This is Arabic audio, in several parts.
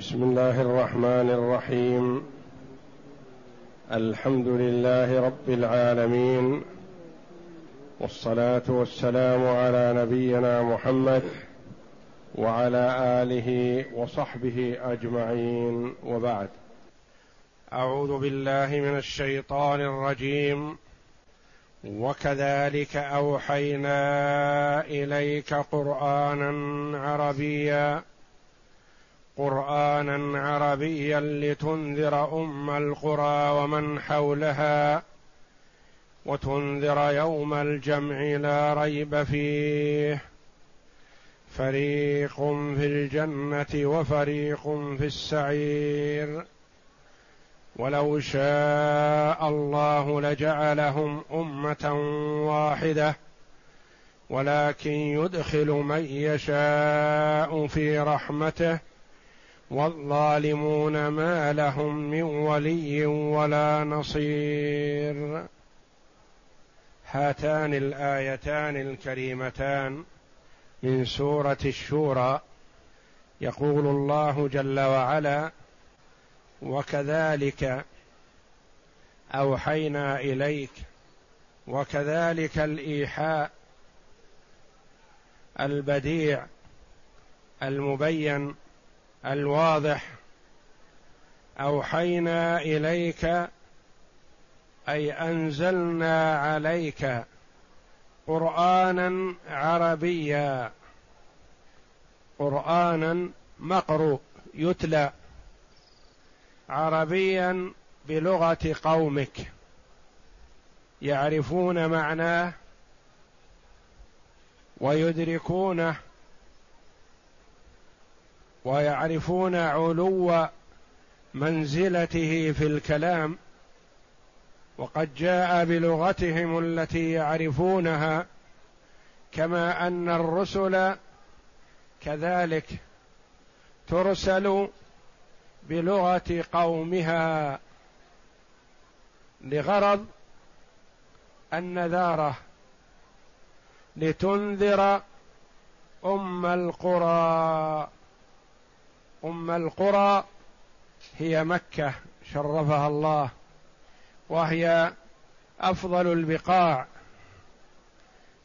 بسم الله الرحمن الرحيم. الحمد لله رب العالمين. والصلاة والسلام على نبينا محمد وعلى آله وصحبه أجمعين. وبعد. أعوذ بالله من الشيطان الرجيم. وكذلك أوحينا إليك قرآنا عربيا قرآنا عربيا لتنذر أم القرى ومن حولها وتنذر يوم الجمع لا ريب فيه. فريق في الجنة وفريق في السعير. ولو شاء الله لجعلهم أمة واحدة ولكن يدخل من يشاء في رحمته والظالمون ما لهم من ولي ولا نصير. هاتان الآيتان الكريمتان من سورة الشورى. يقول الله جل وعلا وكذلك أوحينا إليك وكذلك الإيحاء البديع المبين الواضح. أوحينا إليك أي أنزلنا عليك قرانا عربيا. قرانا مقروء يتلى. عربيا بلغة قومك. يعرفون معناه ويدركونه. ويعرفون علو منزلته في الكلام وقد جاء بلغتهم التي يعرفونها كما أن الرسل كذلك ترسل بلغة قومها لغرض النذاره لتنذر أم القرى. أم القرى هي مكة شرفها الله وهي أفضل البقاع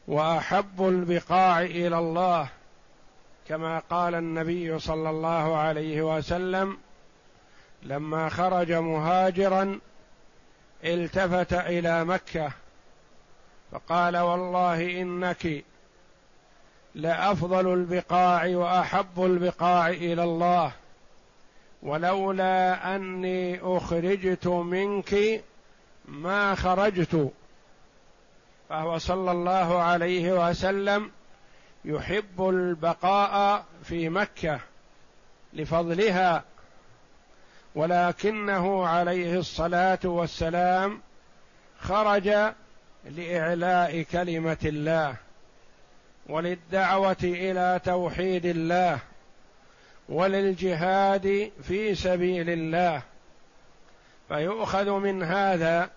وأحب البقاع إلى الله كما قال النبي صلى الله عليه وسلم لما خرج مهاجرا التفت إلى مكة فقال والله إنك لأفضل البقاع وأحب البقاع إلى الله. ولولا أني أخرجت منك ما خرجت. فهو صلى الله عليه وسلم يحب البقاء في مكة لفضلها ولكنه عليه الصلاة والسلام خرج لإعلاء كلمة الله. وللدعوة إلى توحيد الله وللجهاد في سبيل الله. فيؤخذ من هذا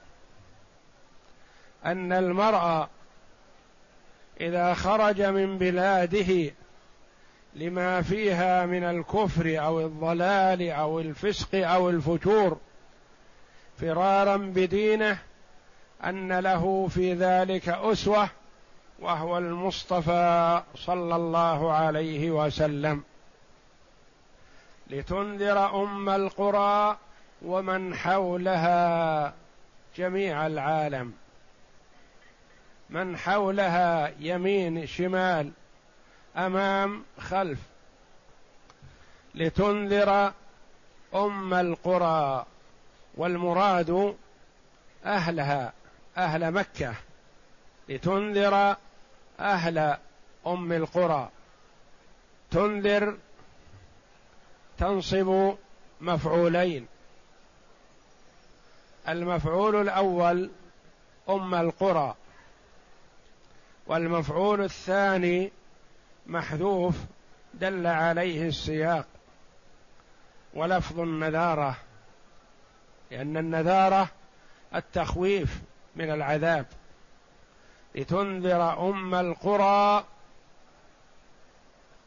أن المرء إذا خرج من بلاده لما فيها من الكفر أو الضلال أو الفسق أو الفجور فرارا بدينه أن له في ذلك أسوة وهو المصطفى صلى الله عليه وسلم. لتنذر أم القرى ومن حولها جميع العالم. من حولها يمين شمال أمام خلف. لتنذر أم القرى والمراد أهلها أهل مكة. لتنذر أهل أم القرى. تنذر تنصب مفعولين. المفعول الأول أم القرى والمفعول الثاني محذوف دل عليه السياق ولفظ النذارة لأن النذارة التخويف من العذاب. لتنذر أم القرى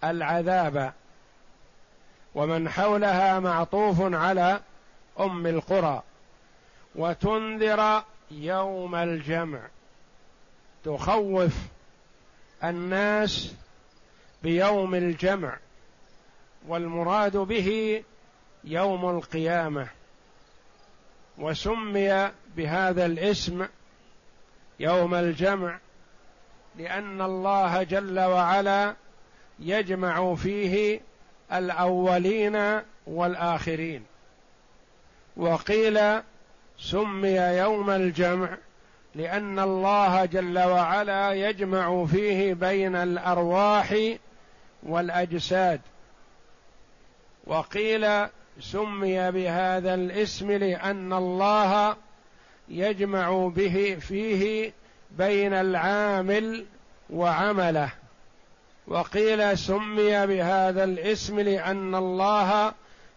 العذاب ومن حولها معطوف على أم القرى وتنذر يوم الجمع. تخوف الناس بيوم الجمع والمراد به يوم القيامة. وسمي بهذا الاسم يوم الجمع لأن الله جل وعلا يجمع فيه الأولين والآخرين. وقيل سمي يوم الجمع لأن الله جل وعلا يجمع فيه بين الأرواح والأجساد. وقيل سمي بهذا الاسم لأن الله يجمع به فيه بين العامل وعمله. وقيل سمي بهذا الاسم لأن الله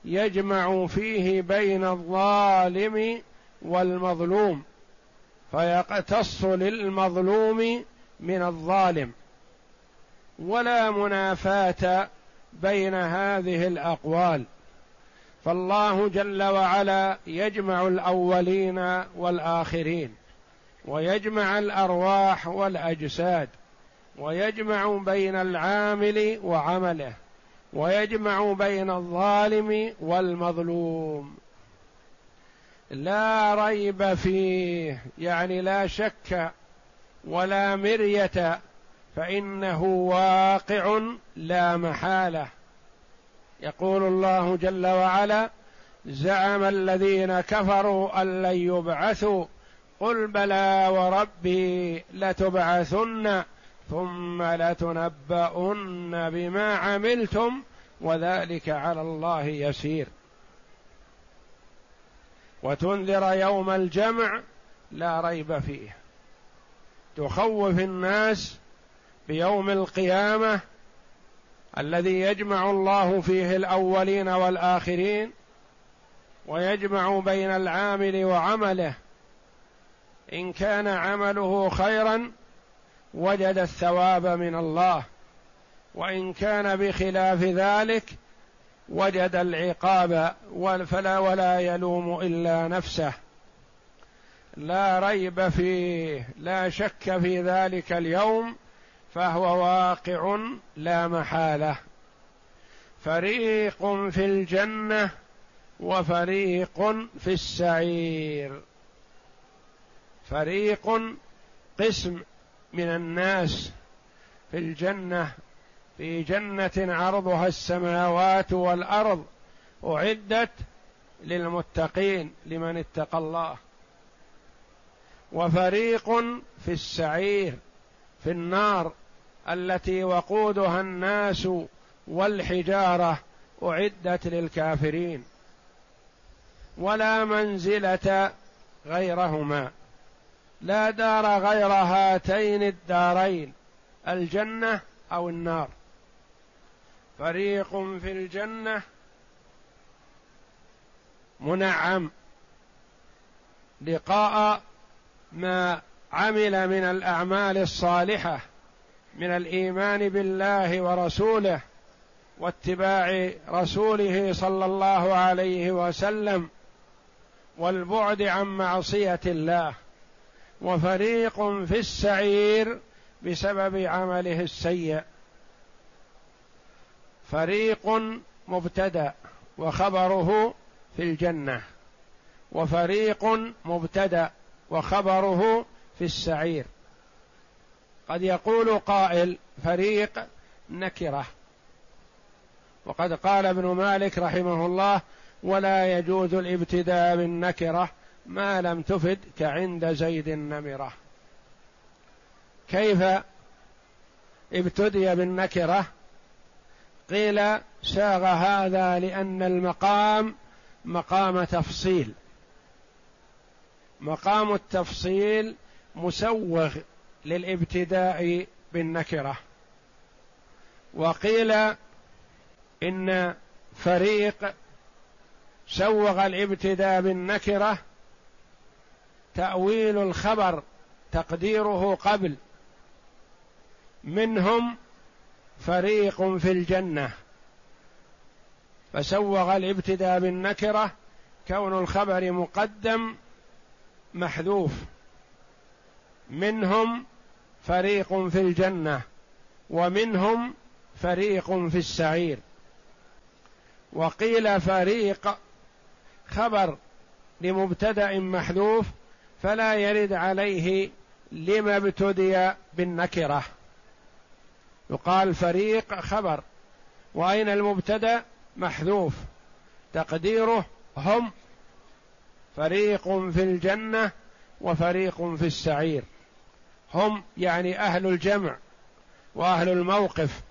يجمع فيه بين الظالم والمظلوم فيقتص للمظلوم من الظالم. ولا منافاة بين هذه الأقوال. فالله جل وعلا يجمع الأولين والآخرين ويجمع الأرواح والأجساد ويجمع بين العامل وعمله ويجمع بين الظالم والمظلوم. لا ريب فيه يعني لا شك ولا مرية فإنه واقع لا محالة. يقول الله جل وعلا زعم الذين كفروا أن لن يبعثوا قل بلى وربي لتبعثن ثم لتنبؤن بما عملتم وذلك على الله يسير. وتنذر يوم الجمع لا ريب فيه. تخوف الناس بيوم القيامة الذي يجمع الله فيه الأولين والآخرين ويجمع بين العامل وعمله. إن كان عمله خيرا وجد الثواب من الله. وإن كان بخلاف ذلك وجد العقاب فلا ولا يلوم إلا نفسه. لا ريب فيه لا شك في ذلك اليوم. فهو واقع لا محالة. فريق في الجنة وفريق في السعير. فريق قسم من الناس في الجنة في جنة عرضها السماوات والأرض أعدت للمتقين لمن اتقى الله. وفريق في السعير في النار التي وقودها الناس والحجارة أعدت للكافرين. ولا منزلة غيرهما. لا دار غير هاتين الدارين الجنة أو النار. فريق في الجنة منعم. لقاء ما عمل من الأعمال الصالحة. من الإيمان بالله ورسوله واتباع رسوله صلى الله عليه وسلم والبعد عن معصية الله وفريق في السعير بسبب عمله السيء. فريق مبتدأ وخبره في الجنة وفريق مبتدأ وخبره في السعير. قد يقول قائل فريق نكرة. وقد قال ابن مالك رحمه الله ولا يجوز الابتداء بالنكرة ما لم تفد كعند زيد النمرة. كيف ابتدي بالنكرة؟ قيل ساغ هذا لأن المقام مقام تفصيل. مقام التفصيل مسوغ للإبتداء بالنكرة. وقيل إن فريق سوغ الإبتداء بالنكرة تأويل الخبر تقديره قبل. منهم فريق في الجنة. فسوغ الإبتداء بالنكرة كون الخبر مقدم محذوف. منهم فريق في الجنة ومنهم فريق في السعير. وقيل فريق خبر لمبتدأ محذوف فلا يرد عليه لما ابتدي بالنكرة. يقال فريق خبر وأين المبتدأ؟ محذوف. تقديره هم فريق في الجنة وفريق في السعير. هم يعني أهل الجمع وأهل الموقف.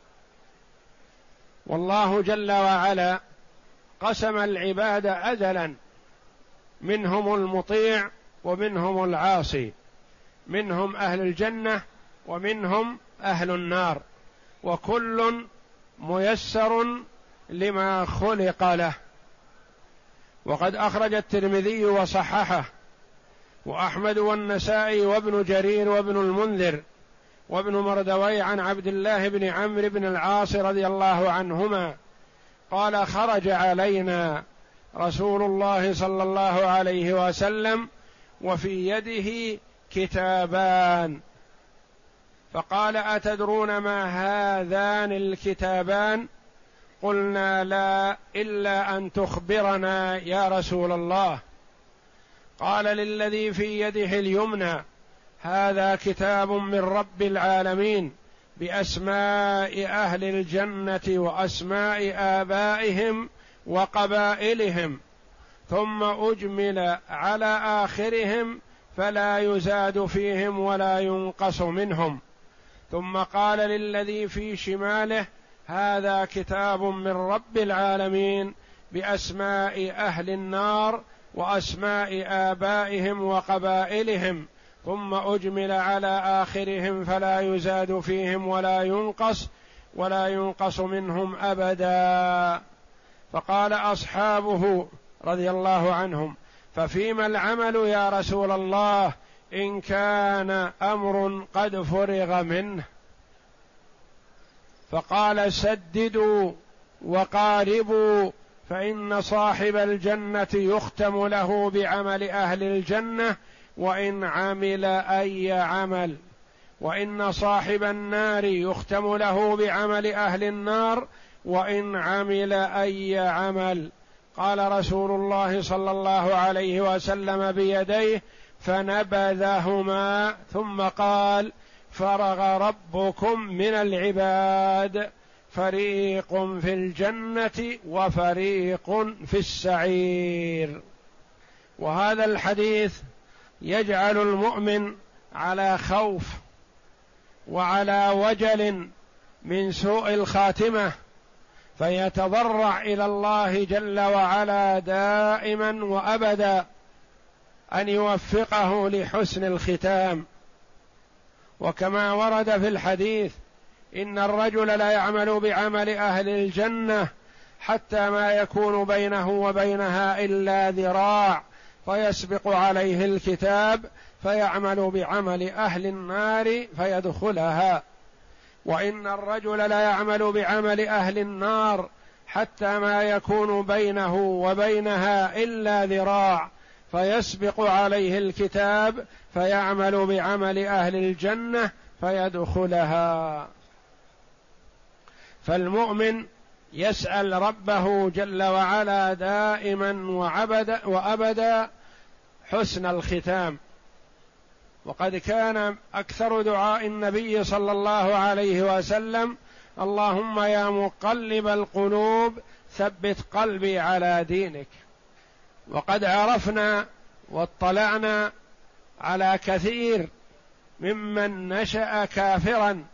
والله جل وعلا قسم العباد ازلا منهم المطيع ومنهم العاصي منهم أهل الجنة ومنهم أهل النار وكل ميسر لما خلق له. وقد أخرج الترمذي وصححه وأحمد والنسائي وابن جرير وابن المنذر وابن مردوي عن عبد الله بن عمرو بن العاص رضي الله عنهما قال خرج علينا رسول الله صلى الله عليه وسلم وفي يده كتابان. فقال أتدرون ما هذان الكتابان؟ قلنا لا إلا أن تخبرنا يا رسول الله. قال للذي في يده اليمنى هذا كتاب من رب العالمين بأسماء أهل الجنة وأسماء آبائهم وقبائلهم ثم أجمل على آخرهم فلا يزاد فيهم ولا ينقص منهم. ثم قال للذي في شماله هذا كتاب من رب العالمين بأسماء أهل النار وأسماء آبائهم وقبائلهم ثم أجمل على آخرهم فلا يزاد فيهم ولا ينقص ولا ينقص منهم أبدا. فقال أصحابه رضي الله عنهم ففيما العمل يا رسول الله إن كان أمر قد فرغ منه؟ فقال سددوا وقاربوا فإن صاحب الجنة يختم له بعمل أهل الجنة وإن عمل أي عمل. وإن صاحب النار يختم له بعمل أهل النار وإن عمل أي عمل. قال رسول الله صلى الله عليه وسلم بيديه فنبذهما ثم قال فرغ ربكم من العباد. فريق في الجنة وفريق في السعير. وهذا الحديث يجعل المؤمن على خوف وعلى وجل من سوء الخاتمة فيتضرع إلى الله جل وعلا دائما وأبدا أن يوفقه لحسن الختام. وكما ورد في الحديث إن الرجل لا يعمل بعمل أهل الجنة حتى ما يكون بينه وبينها إلا ذراع فيسبق عليه الكتاب فيعمل بعمل أهل النار فيدخلها. وإن الرجل لا يعمل بعمل أهل النار حتى ما يكون بينه وبينها إلا ذراع فيسبق عليه الكتاب فيعمل بعمل أهل الجنة فيدخلها. فالمؤمن يسأل ربه جل وعلا دائما وعبد وأبدا حسن الختام. وقد كان أكثر دعاء النبي صلى الله عليه وسلم اللهم يا مقلب القلوب ثبت قلبي على دينك. وقد عرفنا واطلعنا على كثير ممن نشأ كافرا.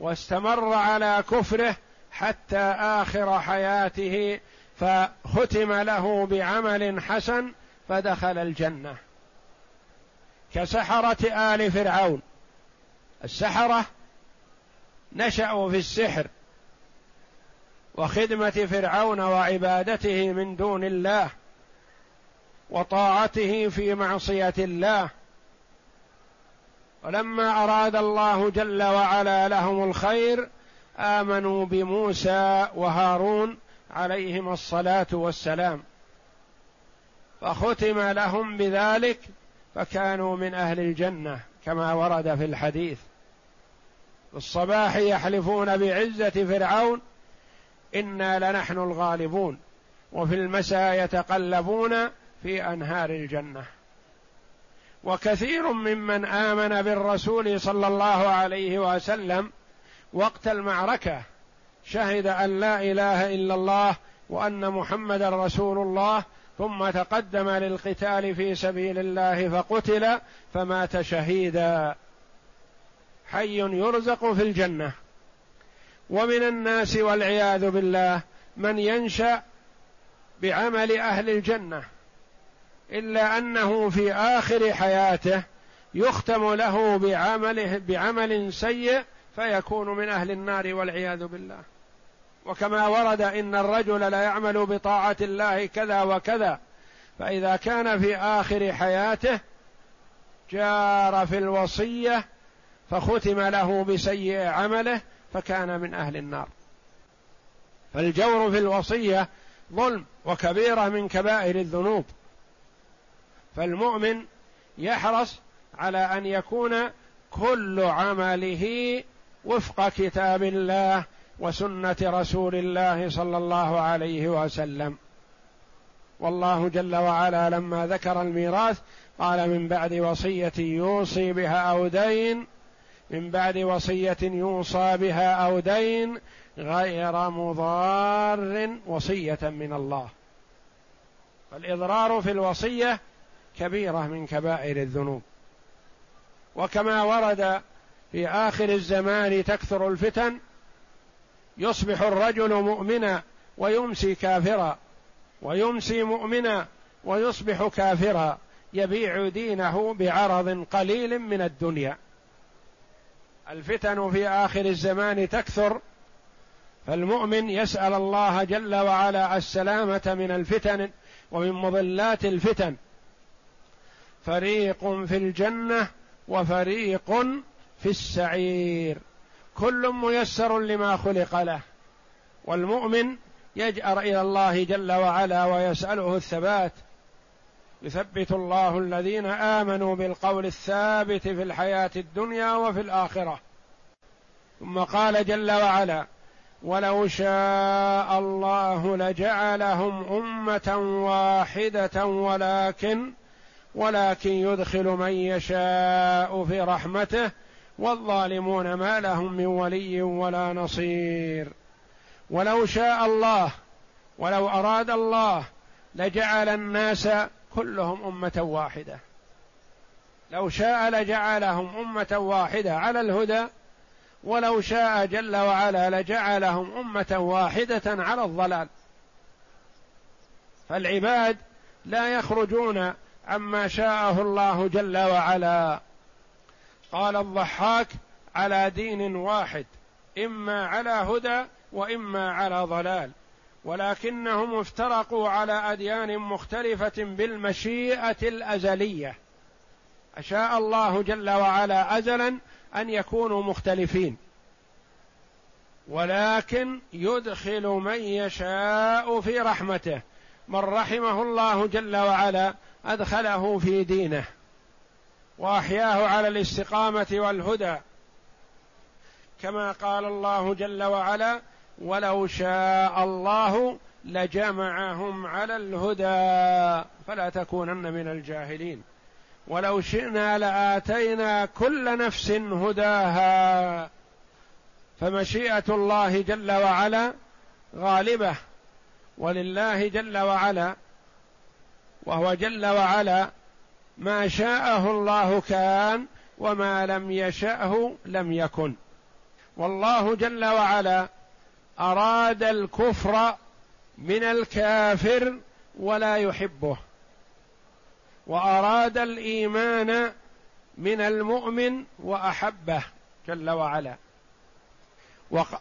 واستمر على كفره حتى آخر حياته فختم له بعمل حسن فدخل الجنة. كسحرة آل فرعون. السحرة نشأوا في السحر وخدمة فرعون وعبادته من دون الله وطاعته في معصية الله ولما أراد الله جل وعلا لهم الخير آمنوا بموسى وهارون عليهم الصلاة والسلام. فختم لهم بذلك فكانوا من أهل الجنة كما ورد في الحديث. في الصباح يحلفون بعزة فرعون إنا لنحن الغالبون وفي المساء يتقلبون في أنهار الجنة. وكثير ممن آمن بالرسول صلى الله عليه وسلم وقت المعركة شهد أن لا إله إلا الله وأن محمدا رسول الله ثم تقدم للقتال في سبيل الله فقتل فمات شهيدا. حي يرزق في الجنة. ومن الناس والعياذ بالله من ينشأ بعمل أهل الجنة. إلا أنه في آخر حياته يختم له بعمله بعمل سيء فيكون من أهل النار والعياذ بالله. وكما ورد إن الرجل لا يعمل بطاعة الله كذا وكذا فإذا كان في آخر حياته جار في الوصية فختم له بسيء عمله فكان من أهل النار. فالجور في الوصية ظلم وكبيرة من كبائر الذنوب. فالمؤمن يحرص على أن يكون كل عمله وفق كتاب الله وسنة رسول الله صلى الله عليه وسلم. والله جل وعلا لما ذكر الميراث قال من بعد وصية يوصي بها أو دين من بعد وصية يوصى بها أو دين غير مضار وصية من الله. فالإضرار في الوصية كبيرة من كبائر الذنوب. وكما ورد في آخر الزمان تكثر الفتن يصبح الرجل مؤمنا ويمسي كافرا ويمسي مؤمنا ويصبح كافرا يبيع دينه بعرض قليل من الدنيا. الفتن في آخر الزمان تكثر فالمؤمن يسأل الله جل وعلا السلامة من الفتن ومن مضلات الفتن. فريق في الجنة وفريق في السعير. كل ميسر لما خلق له. والمؤمن يجأر إلى الله جل وعلا ويسأله الثبات. يثبت الله الذين آمنوا بالقول الثابت في الحياة الدنيا وفي الآخرة. ثم قال جل وعلا ولو شاء الله لجعلهم أمة واحدة ولكن ولكن يدخل من يشاء في رحمته والظالمون ما لهم من ولي ولا نصير. ولو شاء الله ولو أراد الله لجعل الناس كلهم أمة واحدة. لو شاء لجعلهم أمة واحدة على الهدى ولو شاء جل وعلا لجعلهم أمة واحدة على الضلال. فالعباد لا يخرجون عما شاءه الله جل وعلا. قال الضحاك على دين واحد إما على هدى وإما على ضلال. ولكنهم افترقوا على أديان مختلفة بالمشيئة الأزلية. أشاء الله جل وعلا ازلا أن يكونوا مختلفين. ولكن يدخل من يشاء في رحمته. من رحمه الله جل وعلا أدخله في دينه وأحياه على الاستقامة والهدى. كما قال الله جل وعلا ولو شاء الله لجمعهم على الهدى فلا تكونن من الجاهلين. ولو شئنا لآتينا كل نفس هداها فمشيئة الله جل وعلا غالبة. ولله جل وعلا وهو جل وعلا ما شاءه الله كان وما لم يشأه لم يكن. والله جل وعلا أراد الكفر من الكافر ولا يحبه وأراد الإيمان من المؤمن وأحبه جل وعلا.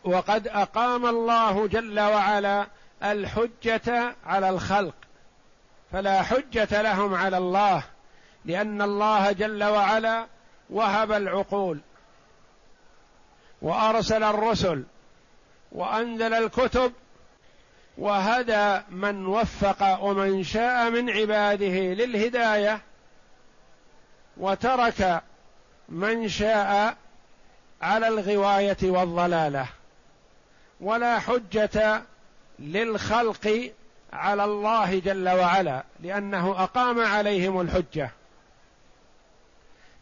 وقد أقام الله جل وعلا الحجة على الخلق فلا حجة لهم على الله لأن الله جل وعلا وهب العقول وأرسل الرسل وأنزل الكتب وهدى من وفق ومن شاء من عباده للهداية وترك من شاء على الغواية والضلالة. ولا حجة للخلق على الله جل وعلا لأنه أقام عليهم الحجة.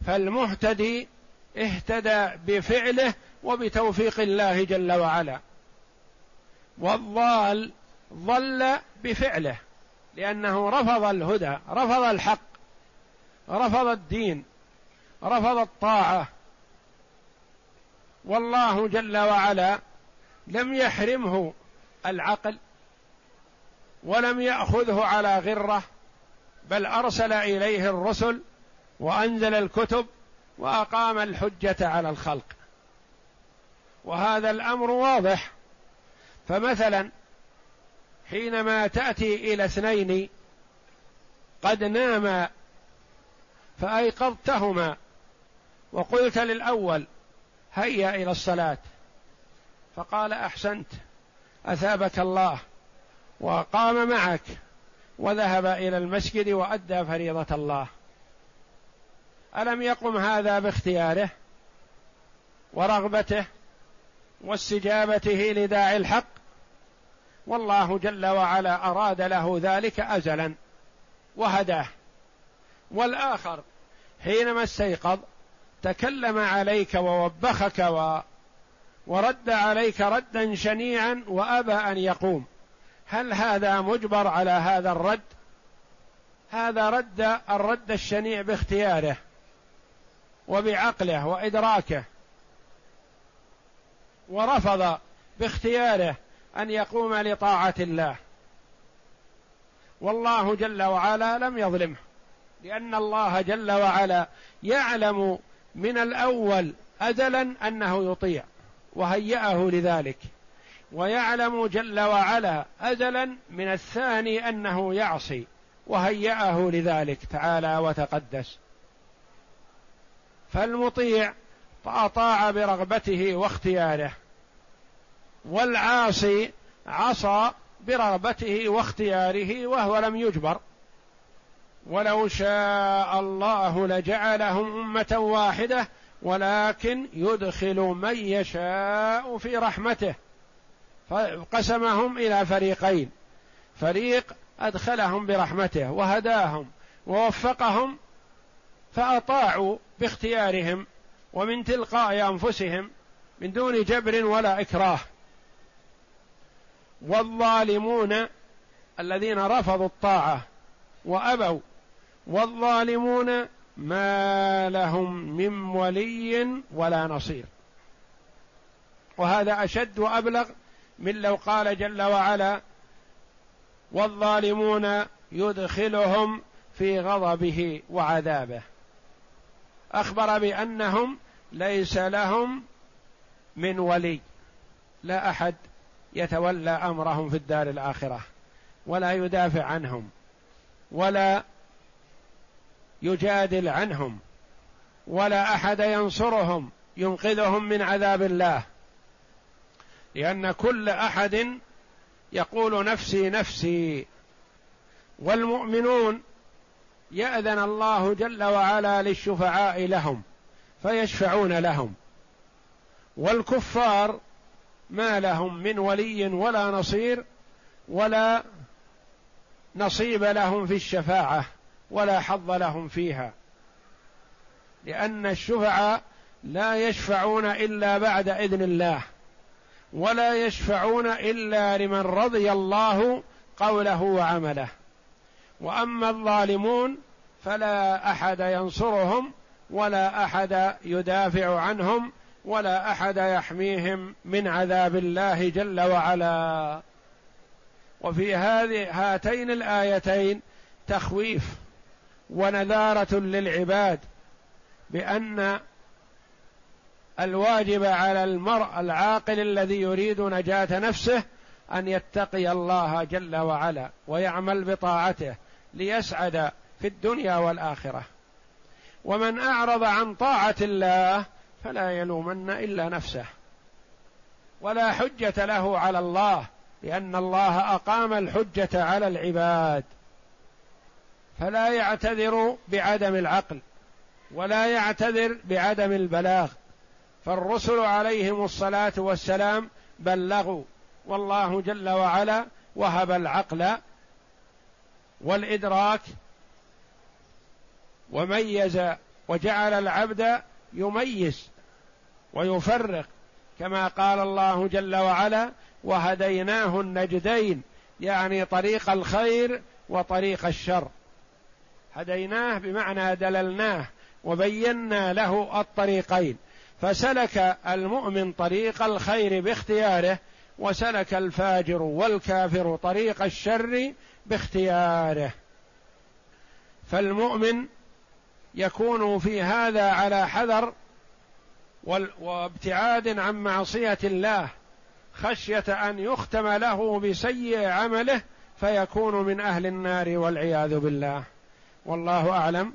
فالمهتدي اهتدى بفعله وبتوفيق الله جل وعلا. والضال ضل بفعله لأنه رفض الهدى رفض الحق رفض الدين رفض الطاعة. والله جل وعلا لم يحرمه العقل ولم يأخذه على غرة بل أرسل إليه الرسل وأنزل الكتب وأقام الحجة على الخلق. وهذا الأمر واضح. فمثلا حينما تأتي إلى اثنين قد ناما فأيقظتهما وقلت للأول هيا إلى الصلاة. فقال أحسنت أثابك الله. وقام معك وذهب إلى المسجد وأدى فريضة الله. ألم يقم هذا باختياره ورغبته واستجابته لداعي الحق؟ والله جل وعلا أراد له ذلك ازلا وهداه. والآخر حينما استيقظ تكلم عليك ووبخك و ورد عليك ردا شنيعا وأبى أن يقوم. هل هذا مجبر على هذا الرد؟ هذا رد الرد الشنيع باختياره وبعقله وإدراكه ورفض باختياره أن يقوم لطاعة الله. والله جل وعلا لم يظلمه لأن الله جل وعلا يعلم من الأول ازلا أنه يطيع وهيأه لذلك. ويعلم جل وعلا أزلا من الثاني أنه يعصي وهيأه لذلك تعالى وتقدس. فالمطيع فأطاع برغبته واختياره والعاصي عصى برغبته واختياره وهو لم يجبر. ولو شاء الله لجعلهم أمة واحدة ولكن يدخل من يشاء في رحمته. فقسمهم إلى فريقين. فريق أدخلهم برحمته وهداهم ووفقهم فأطاعوا باختيارهم ومن تلقاء أنفسهم من دون جبر ولا إكراه. والظالمون الذين رفضوا الطاعة وأبوا والظالمون ما لهم من ولي ولا نصير. وهذا أشد وأبلغ من لو قال جل وعلا والظالمون يدخلهم في غضبه وعذابه. أخبر بأنهم ليس لهم من ولي لا أحد يتولى أمرهم في الدار الآخرة ولا يدافع عنهم ولا يجادل عنهم ولا أحد ينصرهم ينقذهم من عذاب الله. لأن كل أحد يقول نفسي نفسي والمؤمنون يأذن الله جل وعلا للشفعاء لهم فيشفعون لهم. والكفار ما لهم من ولي ولا نصير ولا نصيب لهم في الشفاعة ولا حظ لهم فيها. لأن الشفعاء لا يشفعون إلا بعد إذن الله. ولا يشفعون إلا لمن رضي الله قوله وعمله. وأما الظالمون فلا أحد ينصرهم ولا أحد يدافع عنهم ولا أحد يحميهم من عذاب الله جل وعلا. وفي هذه هاتين الآيتين تخويف ونذارة للعباد بأن الواجب على المرء العاقل الذي يريد نجاة نفسه أن يتقي الله جل وعلا ويعمل بطاعته ليسعد في الدنيا والآخرة. ومن أعرض عن طاعة الله فلا يلومن إلا نفسه. ولا حجة له على الله لأن الله أقام الحجة على العباد. فلا يعتذر بعدم العقل ولا يعتذر بعدم البلاغ. فالرسل عليهم الصلاة والسلام بلغوا والله جل وعلا وهب العقل والإدراك وميز وجعل العبد يميز ويفرق كما قال الله جل وعلا وهديناه النجدين يعني طريق الخير وطريق الشر. هديناه بمعنى دللناه وبينا له الطريقين. فسلك المؤمن طريق الخير باختياره وسلك الفاجر والكافر طريق الشر باختياره. فالمؤمن يكون في هذا على حذر وابتعاد عن معصية الله خشية أن يختم له بسيء عمله فيكون من أهل النار والعياذ بالله. والله أعلم.